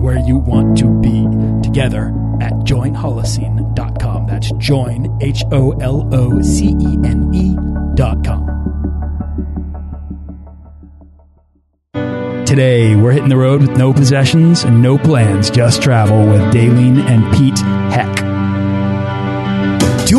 where you want to be together at joinholocene.com. That's join, H O L O C E N E.com. Today, we're hitting the road with no possessions and no plans, just travel with Dalene and Pete Heck.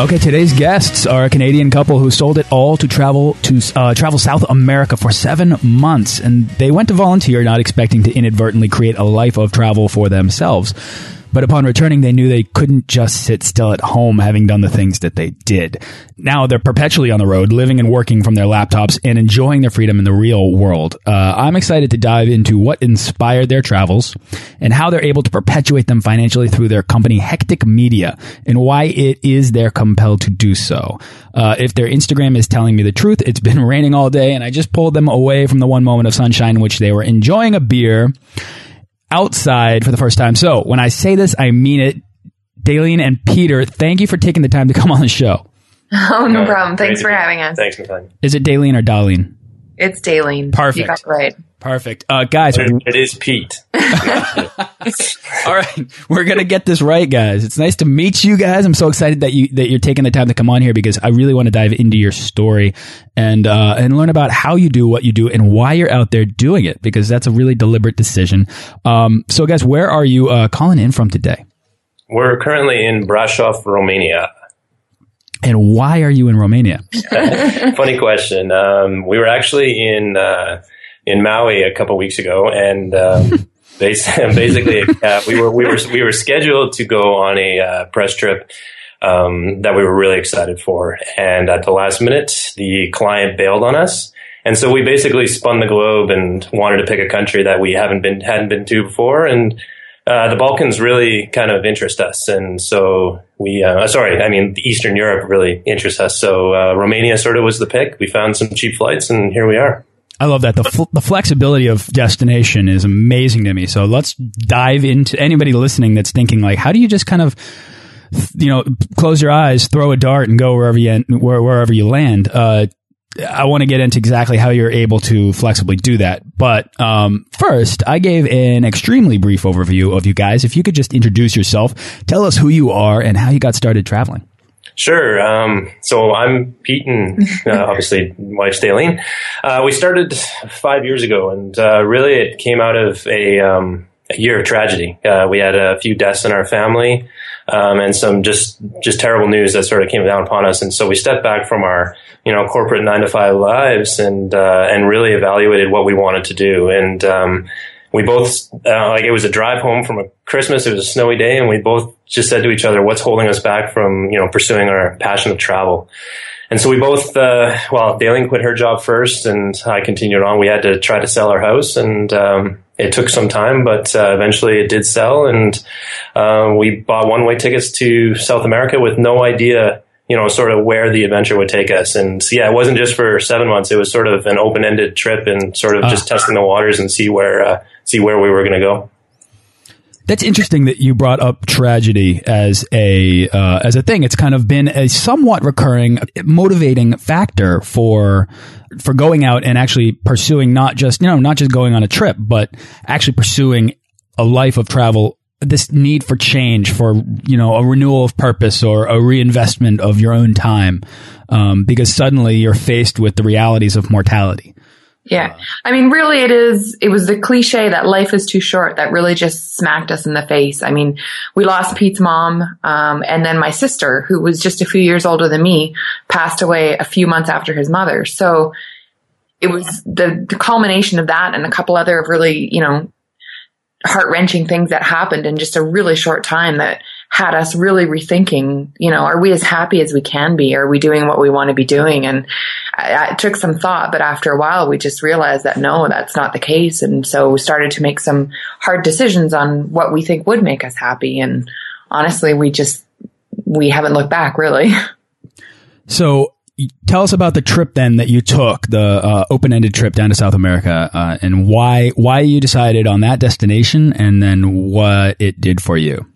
Okay, today's guests are a Canadian couple who sold it all to travel to uh, travel South America for seven months, and they went to volunteer, not expecting to inadvertently create a life of travel for themselves. But upon returning, they knew they couldn't just sit still at home having done the things that they did. Now they're perpetually on the road, living and working from their laptops and enjoying their freedom in the real world. Uh, I'm excited to dive into what inspired their travels and how they're able to perpetuate them financially through their company Hecktic Media and why it is they're compelled to do so. Uh, if their Instagram is telling me the truth, it's been raining all day and I just pulled them away from the one moment of sunshine in which they were enjoying a beer outside for the first time. So when I say this, I mean it. Dalene and Peter, thank you for taking the time to come on the show. Oh, no problem. Thanks for having us. Thanks, Nathaniel. Is it Dalene or Darlene? It's Dalene. Perfect. You got it right. Perfect. Uh, guys, It, it is Pete. all right, we're gonna get this right, guys. It's nice to meet you guys. I'm so excited that you that you're taking the time to come on here because I really want to dive into your story and uh, and learn about how you do what you do and why you're out there doing it because that's a really deliberate decision. Um, so, guys, where are you uh, calling in from today, We're currently in Brasov, Romania. And why are you in Romania? Funny question. Um, we were actually in uh, in Maui a couple weeks ago, and um, basically uh, we were we were we were scheduled to go on a uh, press trip um, that we were really excited for, and at the last minute, the client bailed on us. And so we basically spun the globe and wanted to pick a country that we haven't been hadn't been to before, and uh, the Balkans really kind of interest us, and so we. Uh, sorry, I mean Eastern Europe really interests us. So uh, Romania sort of was the pick. We found some cheap flights, and here we are. I love that. The, fl the flexibility of destination is amazing to me. So let's dive into anybody listening that's thinking like, how do you just kind of, you know, close your eyes, throw a dart and go wherever you, wherever you land. Uh, I want to get into exactly how you're able to flexibly do that. But um, first, I gave an extremely brief overview of you guys. If you could just introduce yourself, tell us who you are and how you got started traveling. Sure. Um, so I'm Pete, and uh, obviously wife Dalene. Uh, we started five years ago, and uh, really it came out of a, um, a year of tragedy. Uh, we had a few deaths in our family, um, and some just just terrible news that sort of came down upon us. And so we stepped back from our you know corporate nine to five lives and uh, and really evaluated what we wanted to do. And um, we both uh, like it was a drive home from a Christmas. It was a snowy day, and we both just said to each other, "What's holding us back from you know pursuing our passion of travel?" And so we both, uh, well, Dalene quit her job first, and I continued on. We had to try to sell our house, and um, it took some time, but uh, eventually it did sell, and uh, we bought one-way tickets to South America with no idea you know, sort of where the adventure would take us. And yeah, it wasn't just for seven months. It was sort of an open-ended trip and sort of just testing the waters and see where, uh, see where we were going to go. That's interesting that you brought up tragedy as a uh, as a thing. It's kind of been a somewhat recurring, motivating factor for for going out and actually pursuing not just you know not just going on a trip, but actually pursuing a life of travel this need for change, for you know a renewal of purpose or a reinvestment of your own time, um, because suddenly you're faced with the realities of mortality. Yeah. I mean, really it is, it was the cliche that life is too short that really just smacked us in the face. I mean, we lost Pete's mom, um, and then my sister, who was just a few years older than me, passed away a few months after his mother. So it was the, the culmination of that and a couple other really, you know, heart wrenching things that happened in just a really short time that had us really rethinking, you know, are we as happy as we can be? Are we doing what we want to be doing? And it took some thought, but after a while we just realized that no, that's not the case. And so we started to make some hard decisions on what we think would make us happy. And honestly, we just, we haven't looked back really. So tell us about the trip then that you took, the uh, open-ended trip down to South America, uh, and why why you decided on that destination, and then what it did for you.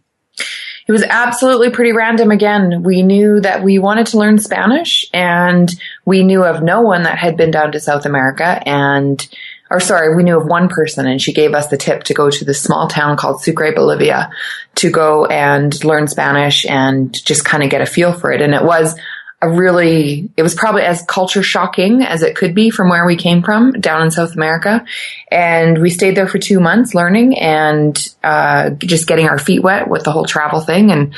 It was absolutely pretty random. Again, we knew that we wanted to learn Spanish, and we knew of no one that had been down to South America, and or sorry, we knew of one person and she gave us the tip to go to this small town called Sucre, Bolivia to go and learn Spanish and just kind of get a feel for it. And it was a really, it was probably as culture shocking as it could be from where we came from down in South America. And we stayed there for two months learning and, uh, just getting our feet wet with the whole travel thing and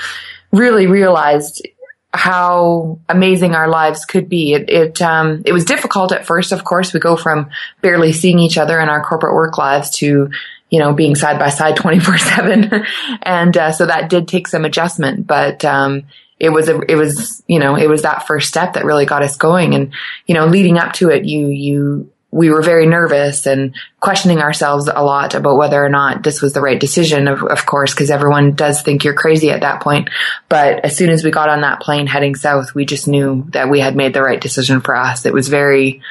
really realized how amazing our lives could be. It, it, um, it was difficult at first, of course. We go from barely seeing each other in our corporate work lives to, you know, being side by side 24 seven. and, uh, so that did take some adjustment, but, um, it was a, it was, you know, it was that first step that really got us going. And, you know, leading up to it, you, you, we were very nervous and questioning ourselves a lot about whether or not this was the right decision, of, of course, because everyone does think you're crazy at that point. But as soon as we got on that plane heading south, we just knew that we had made the right decision for us. It was very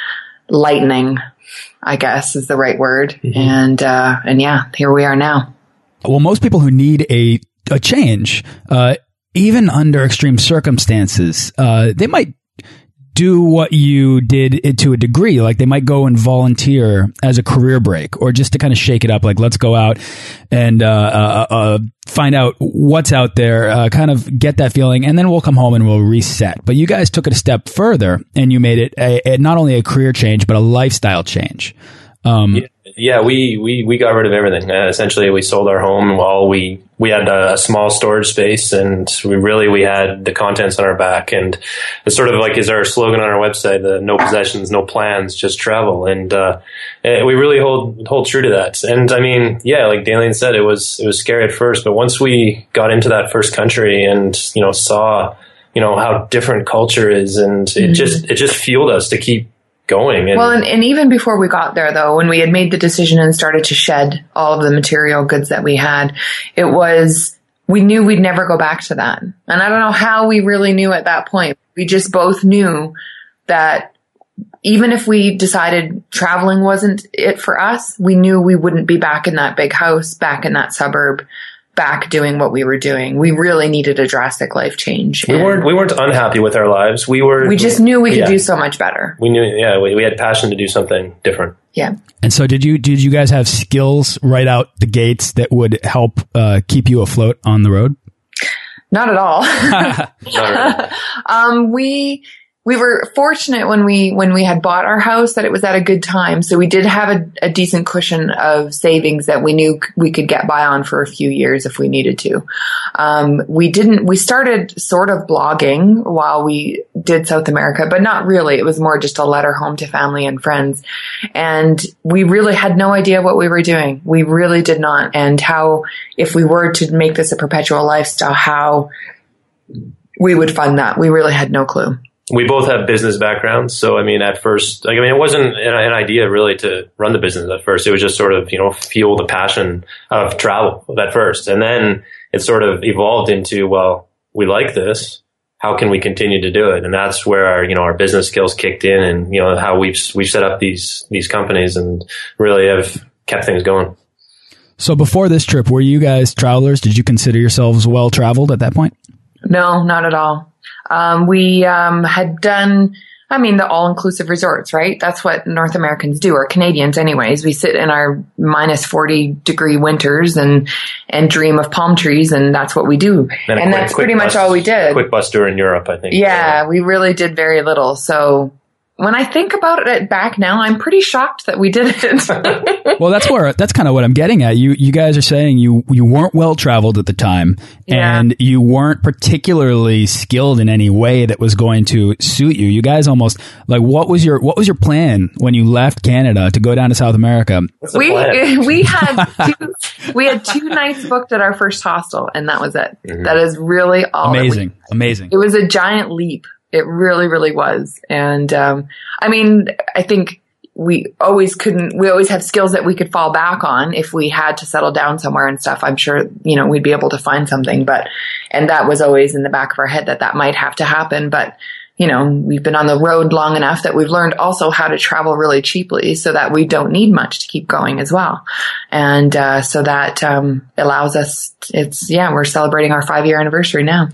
lightning, I guess is the right word. Mm-hmm. And, uh, and yeah, here we are now. Well, most people who need a, a change, uh, even under extreme circumstances, uh, they might do what you did to a degree. Like they might go and volunteer as a career break or just to kind of shake it up. Like let's go out and uh, uh, uh, find out what's out there, uh, kind of get that feeling, and then we'll come home and we'll reset. But you guys took it a step further and you made it a, a, not only a career change, but a lifestyle change. Um, yeah yeah, we, we, we got rid of everything. Uh, essentially, we sold our home while we, we had a, small storage space and we really, we had the contents on our back. And it's sort of like is our slogan on our website, the no possessions, no plans, just travel. And, uh, we really hold, hold true to that. And I mean, yeah, like Dalene said, it was, it was scary at first, but once we got into that first country and, you know, saw, you know, how different culture is and it mm-hmm. just, it just fueled us to keep going. And well, and, and even before we got there, though, when we had made the decision and started to shed all of the material goods that we had, it was, we knew we'd never go back to that. And I don't know how we really knew at that point. We just both knew that even if we decided traveling wasn't it for us, we knew we wouldn't be back in that big house, back in that suburb, back doing what we were doing. We really needed a drastic life change. We weren't we weren't unhappy with our lives. We were We just knew we could yeah. do so much better. We knew yeah, we, we had passion to do something different. Yeah. And so did you did you guys have skills right out the gates that would help uh, keep you afloat on the road? Not at all. Not um, we we were fortunate when we when we had bought our house that it was at a good time. So we did have a, a, decent cushion of savings that we knew we could get by on for a few years if we needed to. Um, we didn't. We started sort of blogging while we did South America, but not really. It was more just a letter home to family and friends, and we really had no idea what we were doing. We really did not, and how if we were to make this a perpetual lifestyle, how we would fund that. We really had no clue we both have business backgrounds. So, I mean, at first, like, I mean, it wasn't an, an, idea really to run the business at first. It was just sort of, you know, fuel the passion of travel at first. And then it sort of evolved into, well, we like this. How can we continue to do it? And that's where our, you know, our business skills kicked in and, you know, how we've, we've set up these, these companies and really have kept things going. So before this trip, were you guys travelers? Did you consider yourselves well traveled at that point? No, not at all. Um, we um, had done I mean, the all inclusive resorts, right? That's what North Americans do, or Canadians anyways. We sit in our minus 40 degree winters and, and dream of palm trees and that's what we do. And, And quick- that's pretty much all we did. Quick bus tour in Europe, I think. Yeah, we really did very little. So when I think about it back now, I'm pretty shocked that we did it. well, that's where that's kind of what I'm getting at. You you guys are saying you you weren't well traveled at the time, Yeah. and you weren't particularly skilled in any way that was going to suit you. You guys almost like what was your what was your plan when you left Canada to go down to South America? We plan? we had two, we had two nights booked at our first hostel, and that was it. Mm-hmm. That is really all. that we Amazing, amazing. it was a giant leap. It really, really was. And um, I mean, I think we always couldn't. We always have skills that we could fall back on if we had to settle down somewhere and stuff. I'm sure you know we'd be able to find something. But and that was always in the back of our head that that might have to happen. But you know, we've been on the road long enough that we've learned also how to travel really cheaply so that we don't need much to keep going as well. And uh, so that um, allows us. It's yeah, we're celebrating our five year anniversary now.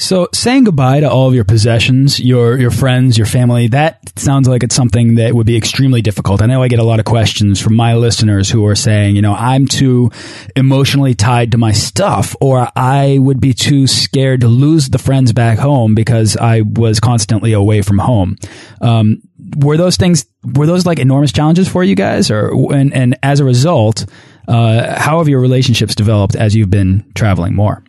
So saying goodbye to all of your possessions, your your friends, your family, that sounds like it's something that would be extremely difficult. I know I get a lot of questions from my listeners who are saying, you know, I'm too emotionally tied to my stuff or I would be too scared to lose the friends back home because I was constantly away from home. Um, were those things were those like enormous challenges for you guys or and and as a result, uh, how have your relationships developed as you've been traveling more?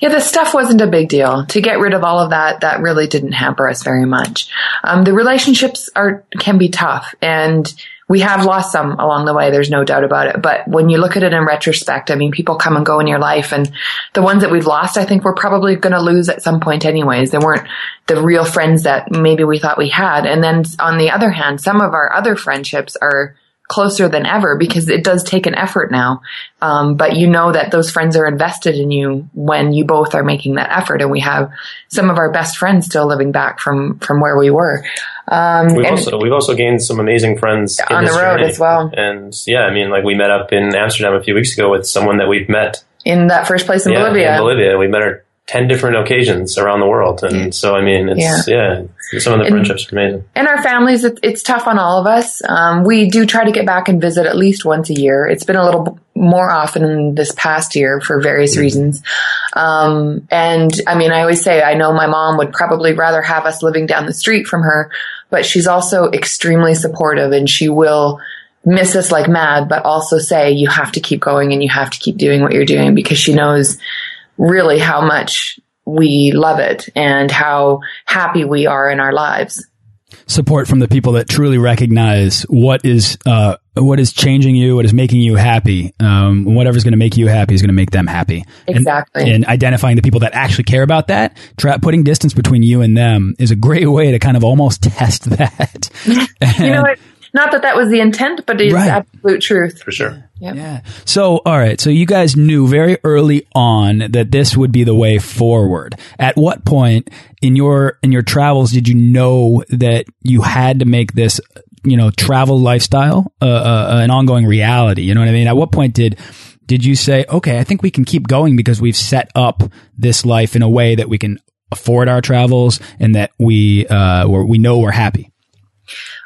Yeah, the stuff wasn't a big deal. To get rid of all of that, that really didn't hamper us very much. Um, the relationships are can be tough, and we have lost some along the way. There's no doubt about it. But when you look at it in retrospect, I mean, people come and go in your life, and the ones that we've lost, I think we're probably going to lose at some point, anyways. They weren't the real friends that maybe we thought we had. And then on the other hand, some of our other friendships are closer than ever because it does take an effort now. Um, but you know that those friends are invested in you when you both are making that effort. And we have some of our best friends still living back from, from where we were. Um, We've also we've also gained some amazing friends On the road journey. as well. And yeah, I mean, like we met up in Amsterdam a few weeks ago with someone that we've met in that first place in yeah, Bolivia. in Bolivia. We met her ten different occasions around the world, and so I mean, it's yeah, some of the And- friendships are amazing. and our families, it's tough on all of us. Um, we do try to get back and visit at least once a year. It's been a little more often this past year for various reasons. Um, and I mean, I always say, I know my mom would probably rather have us living down the street from her, but she's also extremely supportive and she will miss us like mad, but also say, you have to keep going and you have to keep doing what you're doing because she knows really how much we love it and how happy we are in our lives. support from the people that truly recognize what is uh, what is changing you, what is making you happy. Um, whatever's going to make you happy is going to make them happy. And- Exactly. And, identifying the people that actually care about that, putting distance between you and them is a great way to kind of almost test that. you know what? Not that that was the intent, but it's Right. absolute truth. For sure. Yep. Yeah. So, all right. So you guys knew very early on that this would be the way forward. At what point in your in your travels did you know that you had to make this, you know, travel lifestyle uh, uh, an ongoing reality? You know what I mean? At what point did did you say, okay, I think we can keep going because we've set up this life in a way that we can afford our travels and that we uh, we're, we know we're happy?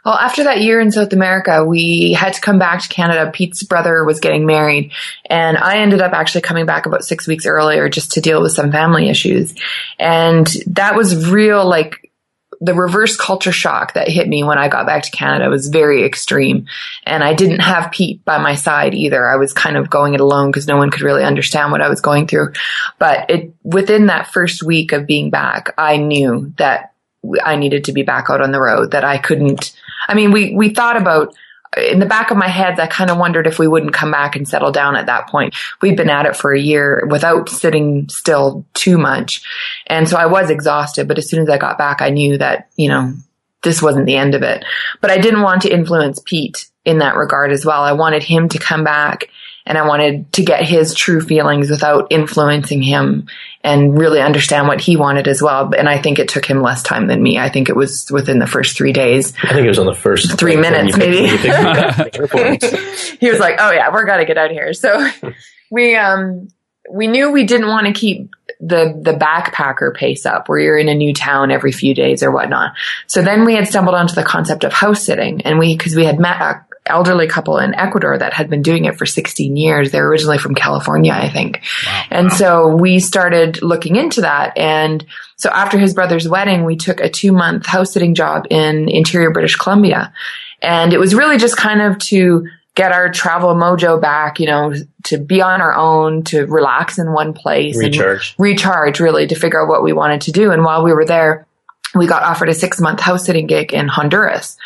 Well, after that year in South America, we had to come back to Canada. Pete's brother was getting married, and I ended up actually coming back about six weeks earlier just to deal with some family issues. And that was real, like, the reverse culture shock that hit me when I got back to Canada was very extreme. And I didn't have Pete by my side either. I was kind of going it alone because no one could really understand what I was going through. But it, within that first week of being back, I knew that I needed to be back out on the road, that I couldn't, I mean, we, we thought about, in the back of my head, I kind of wondered if we wouldn't come back and settle down at that point. We'd been at it for a year without sitting still too much. And so I was exhausted, but as soon as I got back, I knew that, you know, this wasn't the end of it. But I didn't want to influence Pete in that regard as well. I wanted him to come back and I wanted to get his true feelings without influencing him and really understand what he wanted as well. And I think it took him less time than me. I think it was within the first three days. I think it was on the first Three like, minutes, you maybe. when you picked the airport. he was like, "Oh yeah, we're gonna get out of here." So we um we knew we didn't want to keep the the backpacker pace up where you're in a new town every few days or whatnot. So then we had stumbled onto the concept of house sitting and we, cause we had met a elderly couple in Ecuador that had been doing it for 16 years. They're originally from California, I think. Wow. And so we started looking into that. And so after his brother's wedding, we took a two month house sitting job in interior British Columbia. And it was really just kind of to get our travel mojo back, you know, to be on our own, to relax in one place. Recharge. recharge, really, to figure out what we wanted to do. And while we were there, we got offered a six month house sitting gig in Honduras.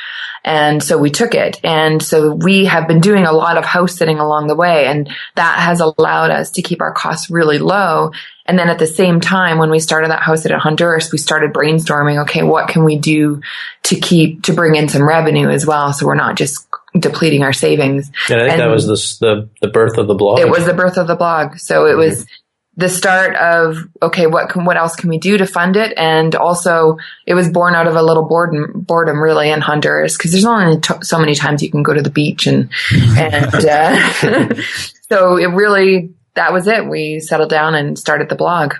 And so we took it. And so we have been doing a lot of house sitting along the way. And that has allowed us to keep our costs really low. And then at the same time, when we started that house at Honduras, we started brainstorming, okay, what can we do to keep, to bring in some revenue as well? So we're not just depleting our savings. And I think and that was the, the, the birth of the blog. It was the birth of the blog. So it was mm-hmm. The start of, okay, what can, what else can we do to fund it? And also it was born out of a little boredom, boredom really in Honduras because there's only t- so many times you can go to the beach and, and, uh, so it really, that was it. We settled down and started the blog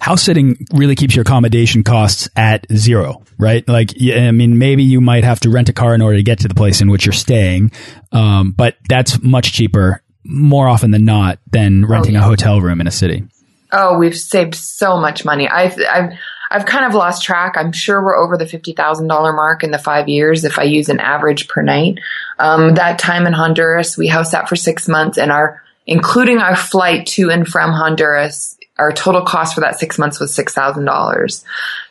house sitting really keeps your accommodation costs at zero, right? Like, I mean, maybe you might have to rent a car in order to get to the place in which you're staying. Um, but that's much cheaper more often than not than oh, renting oh, yeah. a hotel room in a city. Oh, we've saved so much money. I've, I've, I've kind of lost track. I'm sure we're over the $50,000 mark in the five years if I use an average per night. Um, that time in Honduras, we house sat for six months and our, including our flight to and from Honduras, our total cost for that six months was $6,000.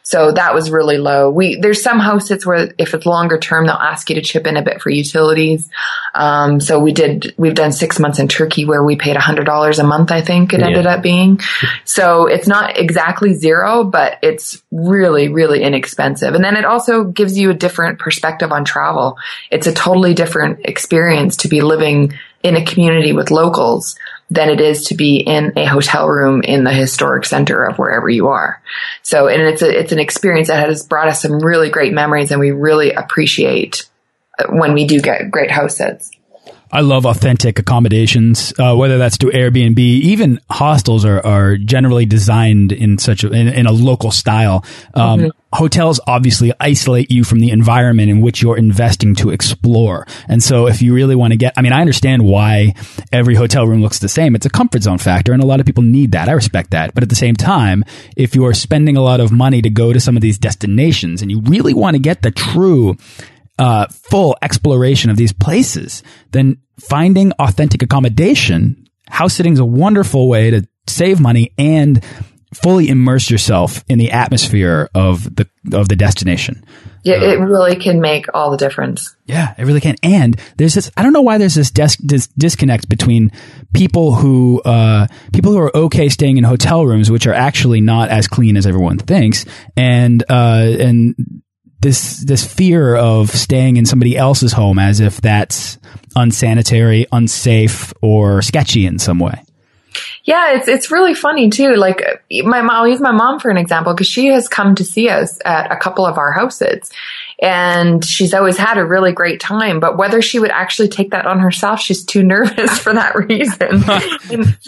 So that was really low. We, there's some house sits where if it's longer term, they'll ask you to chip in a bit for utilities. Um, so we did, we've done six months in Turkey where we paid $100 a month, I think it yeah. ended up being. So it's not exactly zero, but it's really, really inexpensive. And then it also gives you a different perspective on travel. It's a totally different experience to be living in a community with locals than it is to be in a hotel room in the historic center of wherever you are. So, and it's a, it's an experience that has brought us some really great memories and we really appreciate uh, when we do get great house sits. I love authentic accommodations, uh, whether that's to Airbnb. Even hostels are, are generally designed in such a, in, in a local style. Um, mm -hmm. Hotels obviously isolate you from the environment in which you're investing to explore. And so if you really want to get, I mean, I understand why every hotel room looks the same. It's a comfort zone factor and a lot of people need that. I respect that. But at the same time, if you are spending a lot of money to go to some of these destinations and you really want to get the true uh, full exploration of these places, then finding authentic accommodation, house sitting is a wonderful way to save money and fully immerse yourself in the atmosphere of the of the destination. Yeah, uh, it really can make all the difference. Yeah, it really can. And there's this I don't know why there's this, this disconnect between people who uh, people who are okay staying in hotel rooms which are actually not as clean as everyone thinks and uh, and this this fear of staying in somebody else's home as if that's unsanitary, unsafe, or sketchy in some way. Yeah, it's it's really funny too. Like my mom, I'll use my mom for an example because she has come to see us at a couple of our houses, and she's always had a really great time. But whether she would actually take that on herself, she's too nervous for that reason.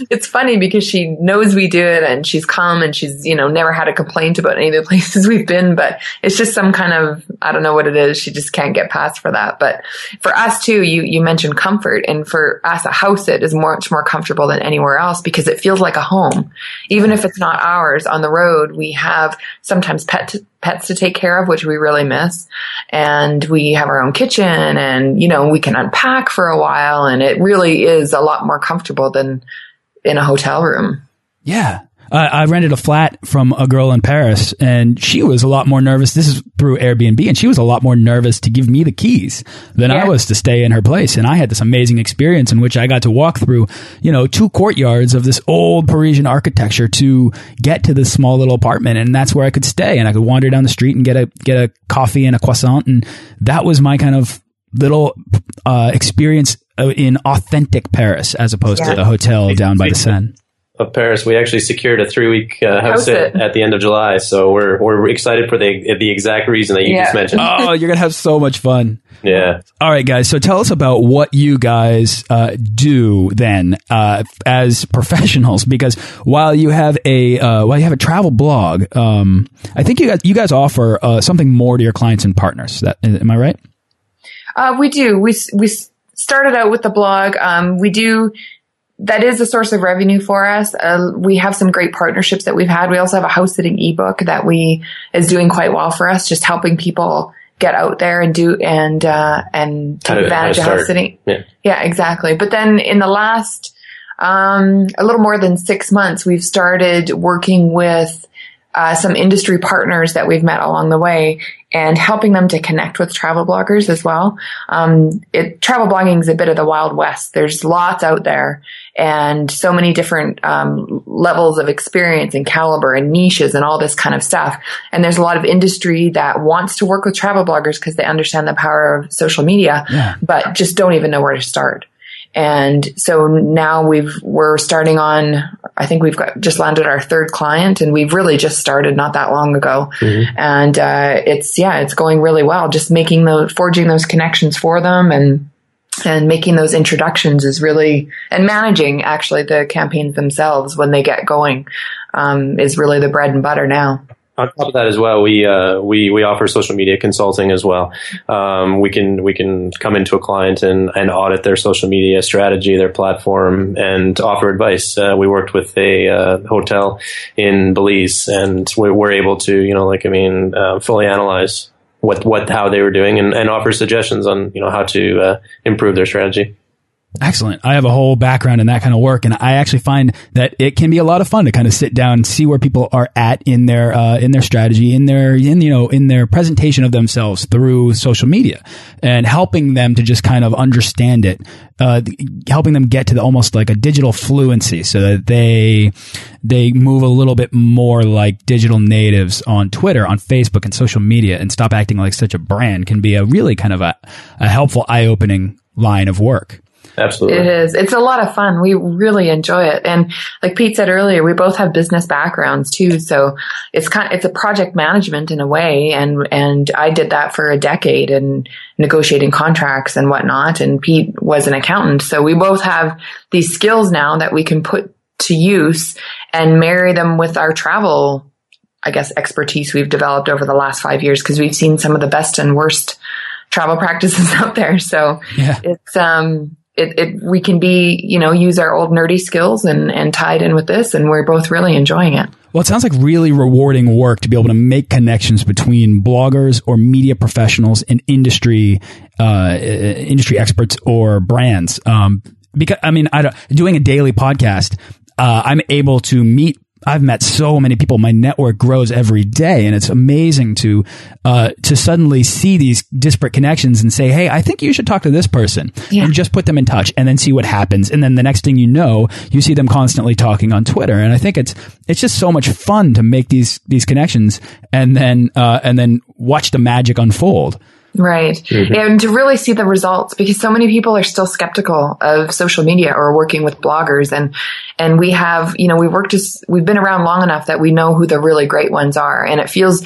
it's funny because she knows we do it and she's come and she's, you know, never had a complaint about any of the places we've been, but it's just some kind of, I don't know what it is. She just can't get past for that. But for us too, you, you mentioned comfort and for us, a house it is much more comfortable than anywhere else because it feels like a home. Even if it's not ours on the road, we have sometimes pet pets to take care of, which we really miss. And we have our own kitchen and, you know, we can unpack for a while and it really is a lot more comfortable than in a hotel room. Yeah. Uh, I rented a flat from a girl in Paris, and she was a lot more nervous. This is through Airbnb, and she was a lot more nervous to give me the keys than yeah. I was to stay in her place. And I had this amazing experience in which I got to walk through, you know, two courtyards of this old Parisian architecture to get to this small little apartment, and that's where I could stay. And I could wander down the street and get a get a coffee and a croissant, and that was my kind of little uh, experience uh, in authentic Paris as opposed yeah. to the hotel down by the Seine. Of Paris, we actually secured a three week uh, house, House sit sit. at the end of July. So we're we're excited for the the exact reason that you Yeah. just mentioned. oh, you're gonna have so much fun. yeah. All right, guys. So tell us about what you guys uh, do then uh, as professionals, because while you have a uh, while you have a travel blog, um, I think you guys you guys offer uh, something more to your clients and partners. That am I right? Uh, we do. We we started out with the blog. Um, we do. That is a source of revenue for us. Uh, we have some great partnerships that we've had. We also have a house sitting ebook that we is doing quite well for us, just helping people get out there and do and uh, and take to- advantage of house sitting. Yeah. Yeah, exactly. But then in the last um, a little more than six months, we've started working with uh, some industry partners that we've met along the way and helping them to connect with travel bloggers as well. Um, it, travel blogging is a bit of the wild west. There's lots out there and so many different um, levels of experience and caliber and niches and all this kind of stuff. And there's a lot of industry that wants to work with travel bloggers because they understand the power of social media, Yeah. but just don't even know where to start. And so now we've, we're starting on, I think we've got just landed our third client and we've really just started not that long ago. And, uh, it's, yeah, it's going really well. Just making those, forging those connections for them and, and making those introductions is really, and managing actually the campaigns themselves when they get going, um, is really the bread and butter now. On top of that as well, we uh, we we offer social media consulting as well. Um, we can we can come into a client and, and audit their social media strategy, their platform, and offer advice. Uh, we worked with a uh, hotel in Belize, and we we're able to you know like I mean uh, fully analyze what what how they were doing and, and offer suggestions on you know how to uh, improve their strategy. Excellent. I have a whole background in that kind of work, and I actually find that it can be a lot of fun to kind of sit down and see where people are at in their uh, in their strategy, in their in you know in their presentation of themselves through social media, and helping them to just kind of understand it, uh, helping them get to the, almost like a digital fluency, so that they they move a little bit more like digital natives on Twitter, on Facebook, and social media, and stop acting like such a brand can be a really kind of a, a helpful, eye opening line of work. Absolutely. It is. It's a lot of fun. We really enjoy it. And like Pete said earlier, we both have business backgrounds too. So it's kind it's a project management in a way. And, and I did that for a decade and negotiating contracts and whatnot. And Pete was an accountant. So we both have these skills now that we can put to use and marry them with our travel, I guess, expertise we've developed over the last five years because we've seen some of the best and worst travel practices out there. So Yeah. it's, um, it, it, we can be, you know, use our old nerdy skills and, and tie it in with this. And we're both really enjoying it. Well, it sounds like really rewarding work to be able to make connections between bloggers or media professionals and industry uh, industry experts or brands. Um, because I mean, I don't, doing a daily podcast, uh, I'm able to meet. I've met so many people. My network grows every day, and it's amazing to uh, to suddenly see these disparate connections and say, "Hey, I think you should talk to this person," Yeah. and just put them in touch, and then see what happens. And then the next thing you know, you see them constantly talking on Twitter. And I think it's it's just so much fun to make these these connections, and then uh, and then watch the magic unfold. Right. And to really see the results because so many people are still skeptical of social media or working with bloggers. And, and we have, you know, we worked just, we've been around long enough that we know who the really great ones are. And it feels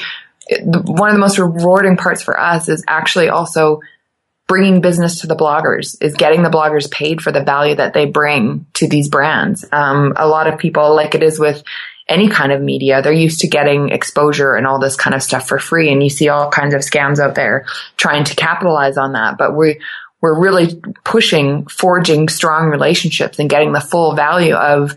one of the most rewarding parts for us is actually also bringing business to the bloggers is getting the bloggers paid for the value that they bring to these brands. Um, a lot of people, like it is with any kind of media, they're used to getting exposure and all this kind of stuff for free. And you see all kinds of scams out there trying to capitalize on that. But we, we're really pushing forging strong relationships and getting the full value of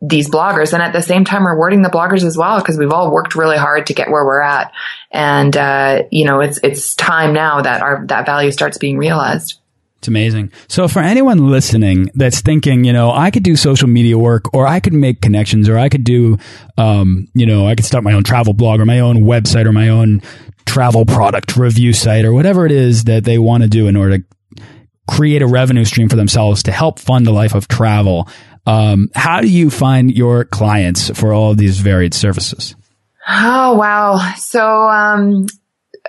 these bloggers. And at the same time, rewarding the bloggers as well, because we've all worked really hard to get where we're at. And, uh, you know, it's, it's time now that our, that value starts being realized. It's amazing. So for anyone listening that's thinking, you know, I could do social media work or I could make connections or I could do, um, you know, I could start my own travel blog or my own website or my own travel product review site or whatever it is that they want to do in order to create a revenue stream for themselves to help fund a life of travel. Um, how do you find your clients for all of these varied services? Oh, wow. So, um,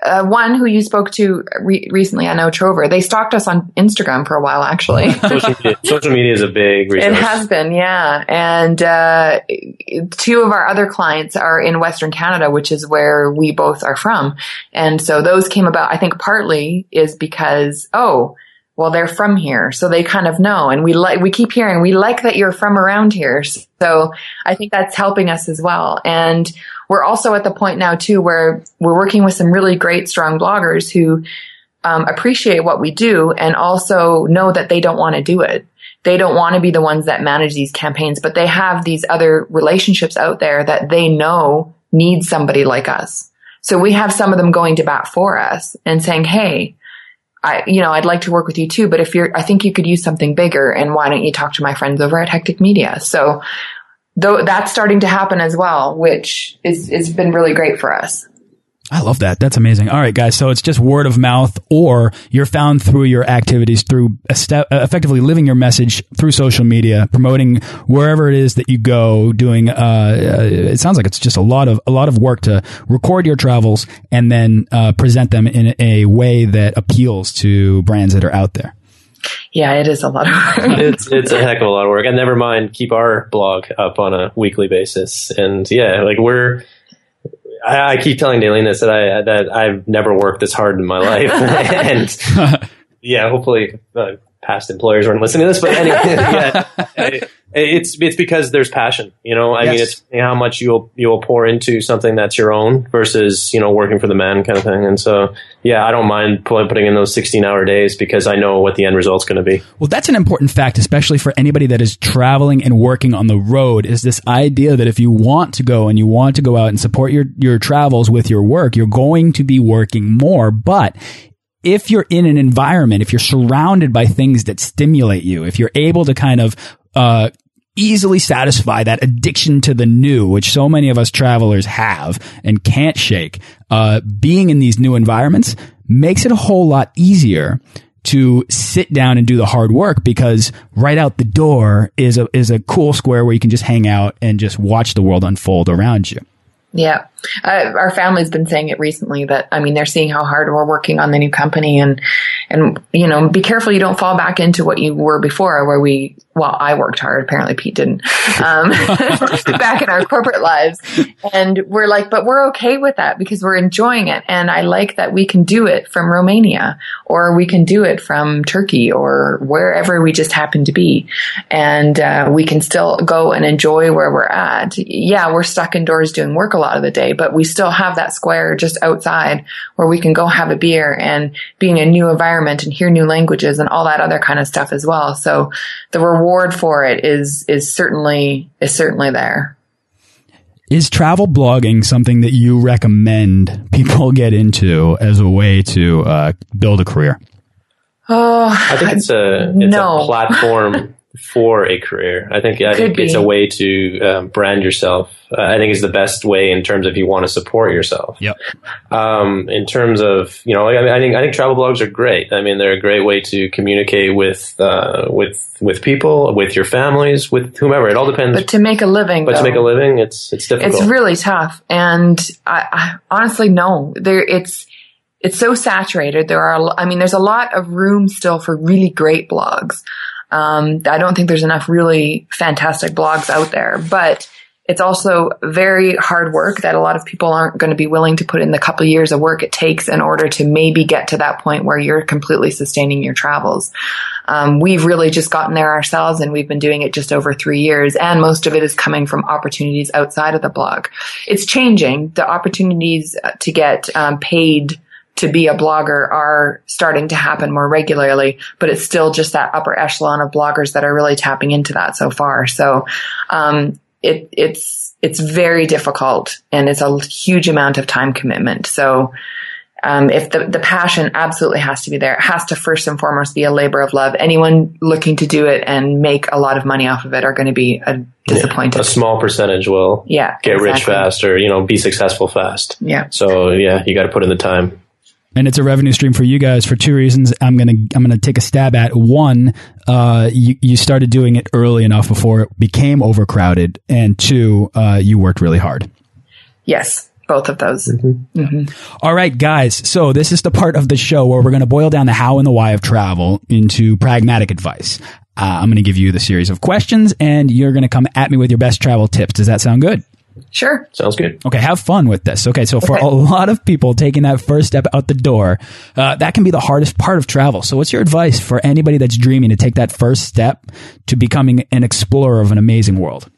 uh, one who you spoke to re- recently, I know Trover. They stalked us on Instagram for a while, actually. social, media, social media is a big resource. It has been, yeah. And uh, two of our other clients are in Western Canada, which is where we both are from. And so those came about, I think partly is because, oh, well, they're from here, so they kind of know. And we like, we keep hearing, we like that you're from around here. So I think that's helping us as well. And we're also at the point now too where we're working with some really great, strong bloggers who um, appreciate what we do and also know that they don't want to do it. They don't want to be the ones that manage these campaigns, but they have these other relationships out there that they know need somebody like us. So we have some of them going to bat for us and saying, Hey, I, you know, I'd like to work with you too, but if you're, I think you could use something bigger and why don't you talk to my friends over at Hecktic Media? So though that's starting to happen as well, which is, has been really great for us. I love that. That's amazing. All right, guys. So it's just word of mouth, or you're found through your activities, through uh, effectively living your message through social media, promoting wherever it is that you go. Doing, uh, uh, it sounds like it's just a lot of a lot of work to record your travels and then uh, present them in a way that appeals to brands that are out there. Yeah, it is a lot of work. it's it's a heck of a lot of work, and never mind keep our blog up on a weekly basis. And yeah, like we're I, I keep telling Dalene this that I that I've never worked this hard in my life, and yeah, hopefully uh, past employers weren't listening to this, but anyway, yeah, it's it's because there's passion. You know, I yes. mean, it's how much you'll you'll pour into something that's your own versus you know working for the man kind of thing. And so, yeah, I don't mind putting in those 16 hour days because I know what the end result's going to be. Well, that's an important fact, especially for anybody that is traveling and working on the road. Is this idea that if you want to go and you want to go out and support your your travels with your work, you're going to be working more, but if you're in an environment, if you're surrounded by things that stimulate you, if you're able to kind of uh, easily satisfy that addiction to the new, which so many of us travelers have and can't shake. Uh, being in these new environments makes it a whole lot easier to sit down and do the hard work because right out the door is a is a cool square where you can just hang out and just watch the world unfold around you. Yeah. Uh, our family's been saying it recently that, I mean, they're seeing how hard we're working on the new company and, and, you know, be careful you don't fall back into what you were before where we, well, I worked hard. Apparently Pete didn't, um, back in our corporate lives. And we're like, but we're okay with that because we're enjoying it. And I like that we can do it from Romania or we can do it from Turkey or wherever we just happen to be. And, uh, we can still go and enjoy where we're at. Yeah, we're stuck indoors doing work a lot of the day, but we still have that square just outside where we can go have a beer and be in a new environment and hear new languages and all that other kind of stuff as well. So the reward for it is, is certainly, is certainly there. Is travel blogging something that you recommend people get into as a way to uh, build a career? Oh, I think it's a it's no. a platform for a career. I think I think it's a way to um, brand yourself. Uh, I think is the best way in terms of you want to support yourself. Yep. Um, in terms of you know, I, mean, I, think I think travel blogs are great. I mean, they're a great way to communicate with uh, with with people, with your families, with whomever. It all depends. But to make a living, but though, to make a living, it's it's difficult. It's really tough. And I, I honestly no, there it's it's so saturated. There are, I mean, there's a lot of room still for really great blogs. Um, I don't think there's enough really fantastic blogs out there, but it's also very hard work that a lot of people aren't going to be willing to put in the couple of years of work it takes in order to maybe get to that point where you're completely sustaining your travels. Um, we've really just gotten there ourselves and we've been doing it just over three years and most of it is coming from opportunities outside of the blog. It's changing. The opportunities to get um, paid to be a blogger are starting to happen more regularly, but it's still just that upper echelon of bloggers that are really tapping into that so far. So, um, it, it's, it's very difficult and it's a huge amount of time commitment. So, um, if the, the passion absolutely has to be there, it has to first and foremost be a labor of love. Anyone looking to do it and make a lot of money off of it are going to be disappointed. Yeah, a small percentage will yeah, get exactly. rich fast or, you know, be successful fast. Yeah. So yeah, you got to put in the time and it's a revenue stream for you guys for two reasons. I'm gonna I'm gonna take a stab at one. Uh, you you started doing it early enough before it became overcrowded, and two, uh, you worked really hard. Yes, both of those. All right, guys. So this is the part of the show where we're going to boil down the how and the why of travel into pragmatic advice. Uh, I'm going to give you the series of questions and you're going to come at me with your best travel tips. Does that sound good? Sure. Sounds good. Okay, have fun with this. Okay, so for Okay. a lot of people taking that first step out the door, uh, that can be the hardest part of travel. So what's your advice for anybody that's dreaming to take that first step to becoming an explorer of an amazing world?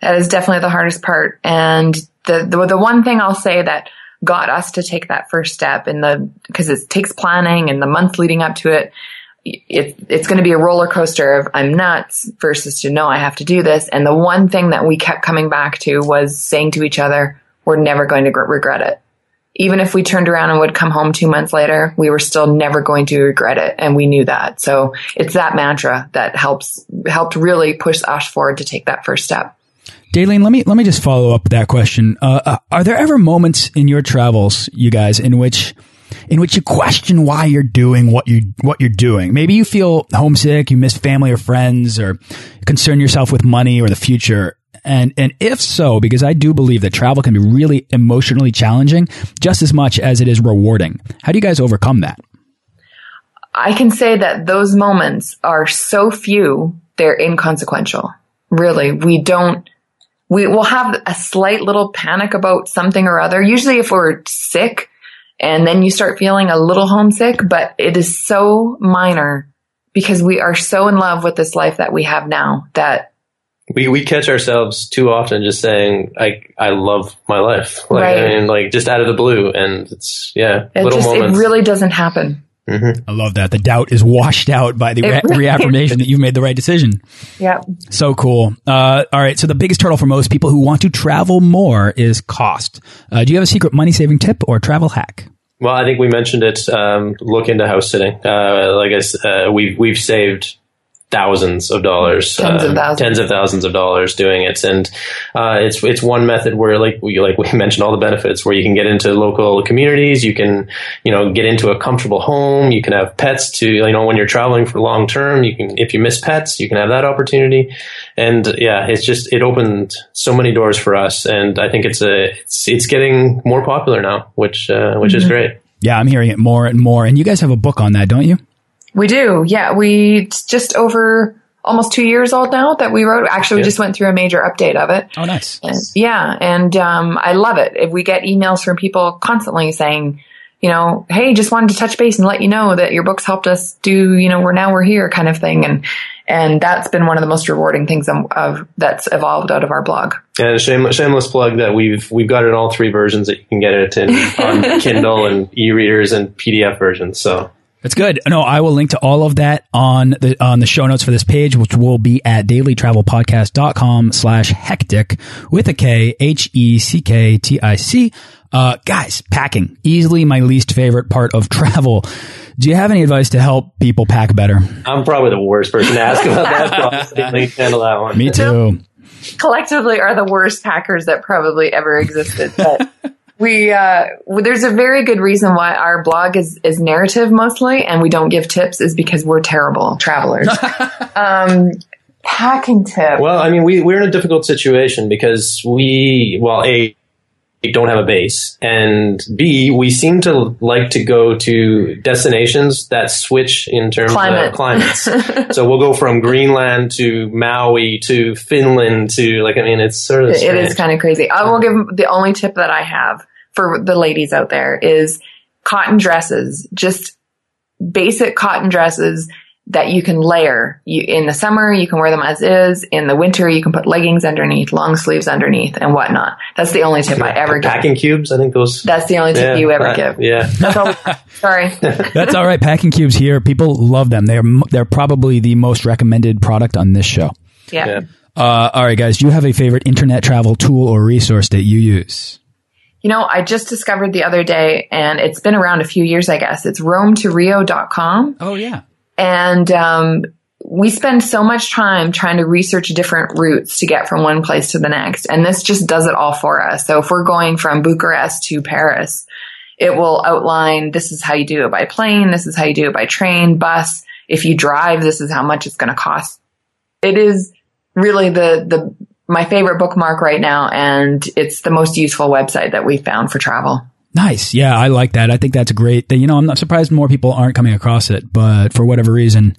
That is definitely the hardest part. And the, the, the one thing I'll say that got us to take that first step in the, cause it takes planning and the months leading up to it. It, it's going to be a roller coaster of I'm nuts versus to know I have to do this. And the one thing that we kept coming back to was saying to each other, we're never going to gr- regret it. Even if we turned around and would come home two months later, we were still never going to regret it. And we knew that. So it's that mantra that helps, helped really push us forward to take that first step. Dalene, let me let me just follow up that question. Uh, uh, are there ever moments in your travels, you guys, in which in which you question why you're doing what you what you're doing? Maybe you feel homesick, you miss family or friends, or concern yourself with money or the future. And and if so, because I do believe that travel can be really emotionally challenging, just as much as it is rewarding. How do you guys overcome that? I can say that those moments are so few, they're inconsequential. Really, we don't, we will have a slight little panic about something or other. Usually if we're sick and then you start feeling a little homesick, but it is so minor because we are so in love with this life that we have now that We we catch ourselves too often just saying I I love my life. Like Right. I mean like just out of the blue and it's yeah, it little just, it really doesn't happen. I love that. The doubt is washed out by the re- reaffirmation that you've made the right decision. Yeah. So cool. Uh, all right. So the biggest hurdle for most people who want to travel more is cost. Uh, do you have a secret money saving tip or travel hack? Well, I think we mentioned it. Um, look into house sitting. Uh, like I, s- uh, we've we've saved thousands of dollars, Tens of um, thousands. tens of thousands of dollars doing it, and uh, it's it's one method where like we like we mentioned all the benefits where you can get into local communities, you can you know get into a comfortable home, you can have pets to you know when you're traveling for long term, you can if you miss pets, you can have that opportunity, and yeah, it's just it opened so many doors for us, and I think it's a it's it's getting more popular now, which uh, which Mm-hmm. is great. Yeah, I'm hearing it more and more. And you guys have a book on that, don't you? We do. Yeah. We, it's just over almost two years old now that we wrote. Actually, we just went through a major update of it. Oh, nice. And- yeah, and um, I love it. If we get emails from people constantly saying, you know, hey, just wanted to touch base and let you know that your books helped us do, you know, we're now we're here kind of thing, and and that's been one of the most rewarding things of, of that's evolved out of our blog. And shame, shameless plug that we've we've got it in all three versions that you can get it in on Kindle and e-readers and PDF versions. So That's good. No, I will link to all of that on the on the show notes for this page, which will be at dailytravelpodcast.com slash hectic with a K, H E C K T I C. Uh, guys, packing. Easily my least favorite part of travel. Do you have any advice to help people pack better? I'm probably the worst person to ask about that. Probably handle that one. Me too. collectively are the worst packers that probably ever existed. But we uh, there's a very good reason why our blog is is narrative mostly, and we don't give tips is because we're terrible travelers. um, packing tip. Well, I mean, we we're in a difficult situation because we well a we don't have a base, and B we seem to like to go to destinations that switch in terms Climate. of climates. so we'll go from Greenland to Maui to Finland to like I mean, it's sort of It strange. is kind of crazy. I will give the only tip that I have for the ladies out there is cotton dresses, just basic cotton dresses that you can layer. You, in the summer, you can wear them as is. In the winter, you can put leggings underneath, long sleeves underneath, and whatnot. That's the only tip I ever give. packing cubes. I think those. That's the only tip yeah, you ever uh, give. Yeah. That's all. Sorry. That's all right. Packing cubes here. People love them. They're they're probably the most recommended product on this show. Yeah. Yeah. Uh, all right, guys. Do you have a favorite internet travel tool or resource that you use? You know, I just discovered the other day, and it's been around a few years, I guess. It's roamtorio.com. Oh yeah. And um, we spend so much time trying to research different routes to get from one place to the next. And this just does it all for us. So if we're going from Bucharest to Paris, it will outline this is how you do it by plane, this is how you do it by train, bus. If you drive, this is how much it's going to cost. It is really the the my favorite bookmark right now, and it's the most useful website that we found for travel. Nice. Yeah, I like that. I think that's great thing. You know, I'm not surprised more people aren't coming across it, but for whatever reason,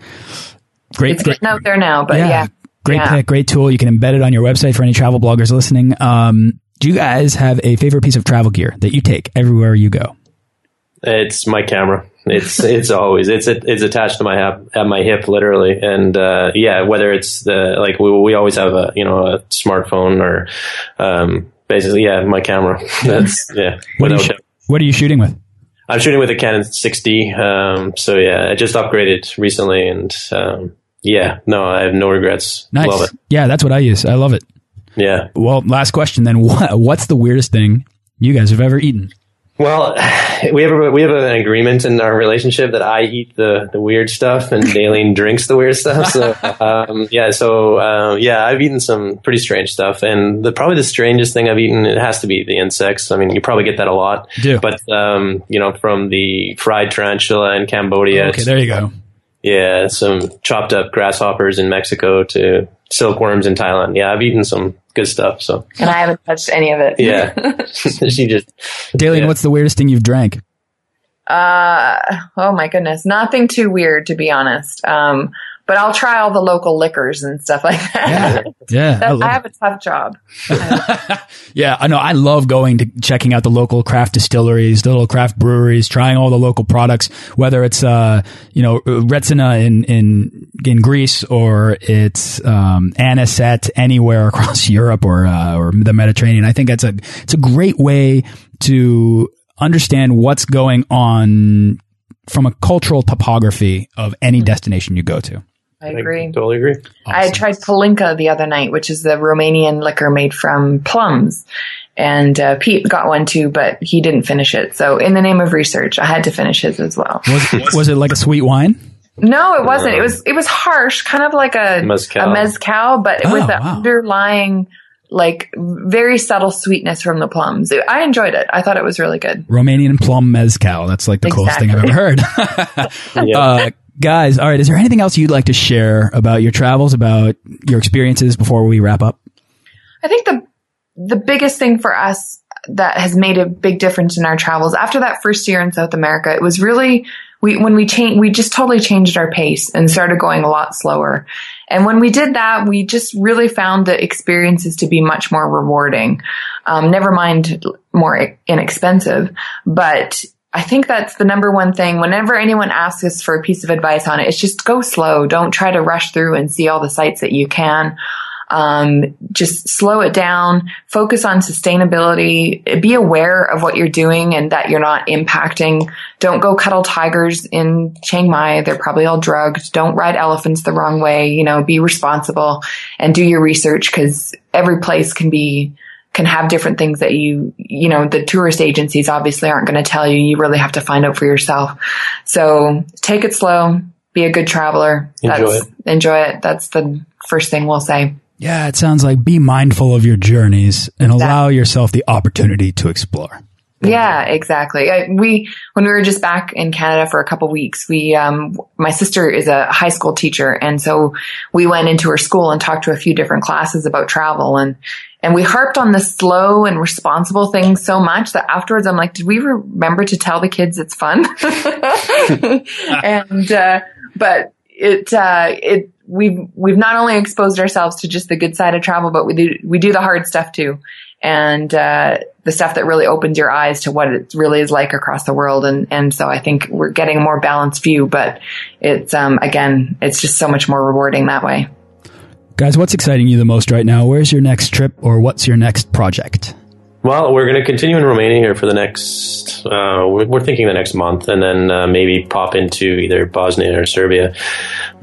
great. It's getting out there now, but yeah. yeah. Great yeah. pick, great tool. You can embed it on your website for any travel bloggers listening. Um, do you guys have a favorite piece of travel gear that you take everywhere you go? It's my camera. It's it's always it's it's attached to my hip, at my hip literally, and uh, yeah, whether it's the like we we always have a you know a smartphone or um, basically yeah my camera. That's yeah. what, are you, what are you shooting with? I'm shooting with a Canon 6D. Um, so yeah, I just upgraded recently, and um, yeah, no, I have no regrets. Nice. Love it. Yeah, that's what I use. I love it. Yeah. Well, last question then. What, what's the weirdest thing you guys have ever eaten? Well, we have a, we have an agreement in our relationship that I eat the, the weird stuff and Dalene drinks the weird stuff. So um, yeah, so um, yeah, I've eaten some pretty strange stuff, and the probably the strangest thing I've eaten it has to be the insects. I mean, you probably get that a lot. Do. But um, you know, from the fried tarantula in Cambodia. Okay, there you go. Yeah, some chopped up grasshoppers in Mexico to silkworms in Thailand. Yeah, I've eaten some good stuff. So, and I haven't touched any of it. Yeah, she just. Dalene, yeah. what's the weirdest thing you've drank? Uh oh my goodness, nothing too weird to be honest. Um, but I'll try all the local liquors and stuff like that. Yeah, yeah. I, I have a tough job. yeah, I know. I love going to checking out the local craft distilleries, the little craft breweries, trying all the local products, whether it's uh, you know Retsina in in in Greece or it's um, Anisette anywhere across Europe or uh, or the Mediterranean. I think that's a it's a great way to understand what's going on from a cultural topography of any mm-hmm. destination you go to. I agree. I totally agree. Awesome. I tried Palinka the other night, which is the Romanian liquor made from plums. And uh, Pete got one too, but he didn't finish it. So, in the name of research, I had to finish his as well. Was, was it like a sweet wine? No, it wasn't. It was it was harsh, kind of like a mezcal, a mezcal but oh, with the wow. underlying like very subtle sweetness from the plums. I enjoyed it. I thought it was really good. Romanian plum mezcal. That's like the exactly. coolest thing I've ever heard. yeah. uh, guys, all right. Is there anything else you'd like to share about your travels, about your experiences before we wrap up? I think the the biggest thing for us that has made a big difference in our travels after that first year in South America, it was really we when we changed we just totally changed our pace and started going a lot slower. And when we did that, we just really found the experiences to be much more rewarding. Um, never mind more inexpensive, but I think that's the number one thing. Whenever anyone asks us for a piece of advice on it, it's just go slow. Don't try to rush through and see all the sites that you can. Um, just slow it down, focus on sustainability, be aware of what you're doing and that you're not impacting. Don't go cuddle tigers in Chiang Mai. They're probably all drugged. Don't ride elephants the wrong way. You know, be responsible and do your research because every place can be can have different things that you, you know, the tourist agencies obviously aren't going to tell you. You really have to find out for yourself. So take it slow, be a good traveler. Enjoy That's, it. Enjoy it. That's the first thing we'll say. Yeah, it sounds like be mindful of your journeys and exactly. allow yourself the opportunity to explore. Yeah, exactly. I, we, when we were just back in Canada for a couple weeks, we, um, my sister is a high school teacher. And so we went into her school and talked to a few different classes about travel and, and we harped on the slow and responsible things so much that afterwards I'm like, did we remember to tell the kids it's fun? and, uh, but it, uh, it, we've, we've not only exposed ourselves to just the good side of travel, but we do, we do the hard stuff too and uh, the stuff that really opens your eyes to what it really is like across the world. And and so I think we're getting a more balanced view, but it's um, again, it's just so much more rewarding that way. Guys, what's exciting you the most right now? Where's your next trip, or what's your next project? Well, we're going to continue in Romania here for the next. Uh, we're, thinking the next month, and then uh, maybe pop into either Bosnia or Serbia.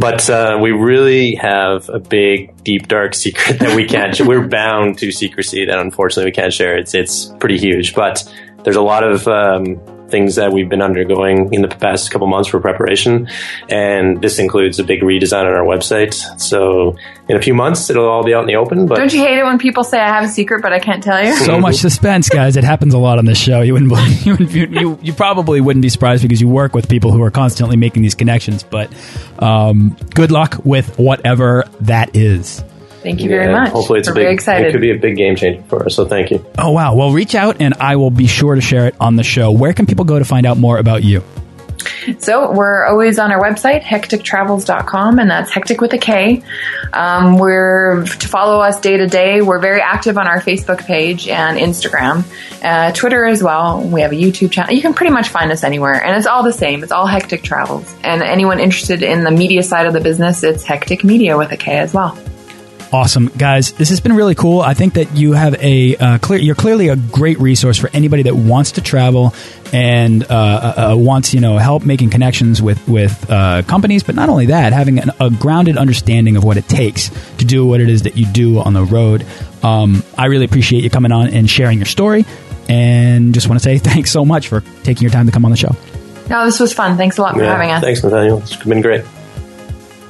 But uh, we really have a big, deep, dark secret that we can't. we're bound to secrecy that unfortunately we can't share. It's it's pretty huge, but there's a lot of um, things that we've been undergoing in the past couple months for preparation. And this includes a big redesign on our website. So in a few months, it'll all be out in the open. But don't you hate it when people say I have a secret, but I can't tell you? So much suspense, guys. It happens a lot on this show. You wouldn't, you, you, you probably wouldn't be surprised because you work with people who are constantly making these connections. But um, good luck with whatever that is. Thank you very much. Hopefully, it's We're a big. very excited. It could be a big game changer for us. So thank you. Oh wow! Well, reach out and I will be sure to share it on the show. Where can people go to find out more about you? So we're always on our website, hecktictravels.com, and that's hectic with a K. Um, we're to follow us day to day. We're very active on our Facebook page and Instagram, uh, Twitter as well. We have a YouTube channel. You can pretty much find us anywhere, and it's all the same. It's all Hecktic Travels. And anyone interested in the media side of the business, it's Hecktic Media with a K as well. Awesome, guys! This has been really cool. I think that you have a uh, clear. You're clearly a great resource for anybody that wants to travel and uh, uh, uh, wants you know help making connections with with uh, companies. But not only that, having an, a grounded understanding of what it takes to do what it is that you do on the road. Um, I really appreciate you coming on and sharing your story. And just want to say thanks so much for taking your time to come on the show. No, this was fun. Thanks a lot for Yeah, having us. Thanks, Nathaniel. It's been great.